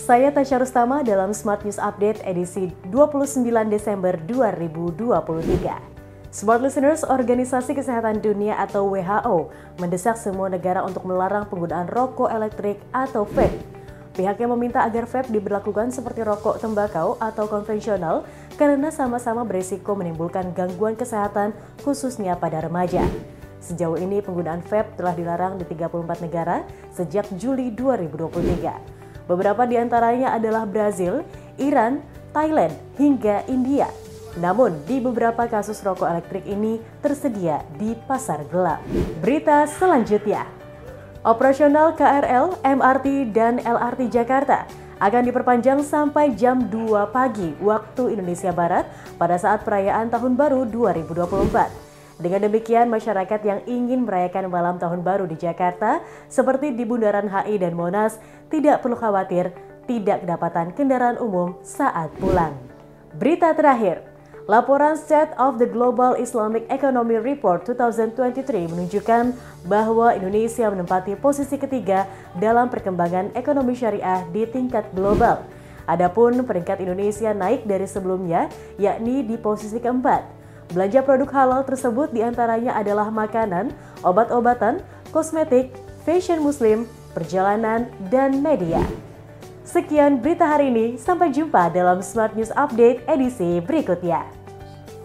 Saya Tasya Rustama dalam Smart News Update edisi 29 Desember 2023. Smart Listeners, Organisasi Kesehatan Dunia atau WHO mendesak semua negara untuk melarang penggunaan rokok elektrik atau vape. Pihaknya meminta agar vape diberlakukan seperti rokok tembakau atau konvensional karena sama-sama berisiko menimbulkan gangguan kesehatan khususnya pada remaja. Sejauh ini penggunaan vape telah dilarang di 34 negara sejak Juli 2023. Beberapa di antaranya adalah Brazil, Iran, Thailand, hingga India. Namun, di beberapa kasus rokok elektrik ini tersedia di pasar gelap. Berita selanjutnya. Operasional KRL, MRT, dan LRT Jakarta akan diperpanjang sampai jam 2 pagi waktu Indonesia Barat pada saat perayaan Tahun Baru 2024. Dengan demikian, masyarakat yang ingin merayakan malam tahun baru di Jakarta, seperti di Bundaran HI dan Monas, tidak perlu khawatir tidak kedapatan kendaraan umum saat pulang. Berita terakhir, laporan State of the Global Islamic Economy Report 2023 menunjukkan bahwa Indonesia menempati posisi ketiga dalam perkembangan ekonomi syariah di tingkat global. Adapun peringkat Indonesia naik dari sebelumnya, yakni di posisi keempat. Belanja produk halal tersebut di antaranya adalah makanan, obat-obatan, kosmetik, fashion muslim, perjalanan, dan media. Sekian berita hari ini, sampai jumpa dalam Smart News Update edisi berikutnya.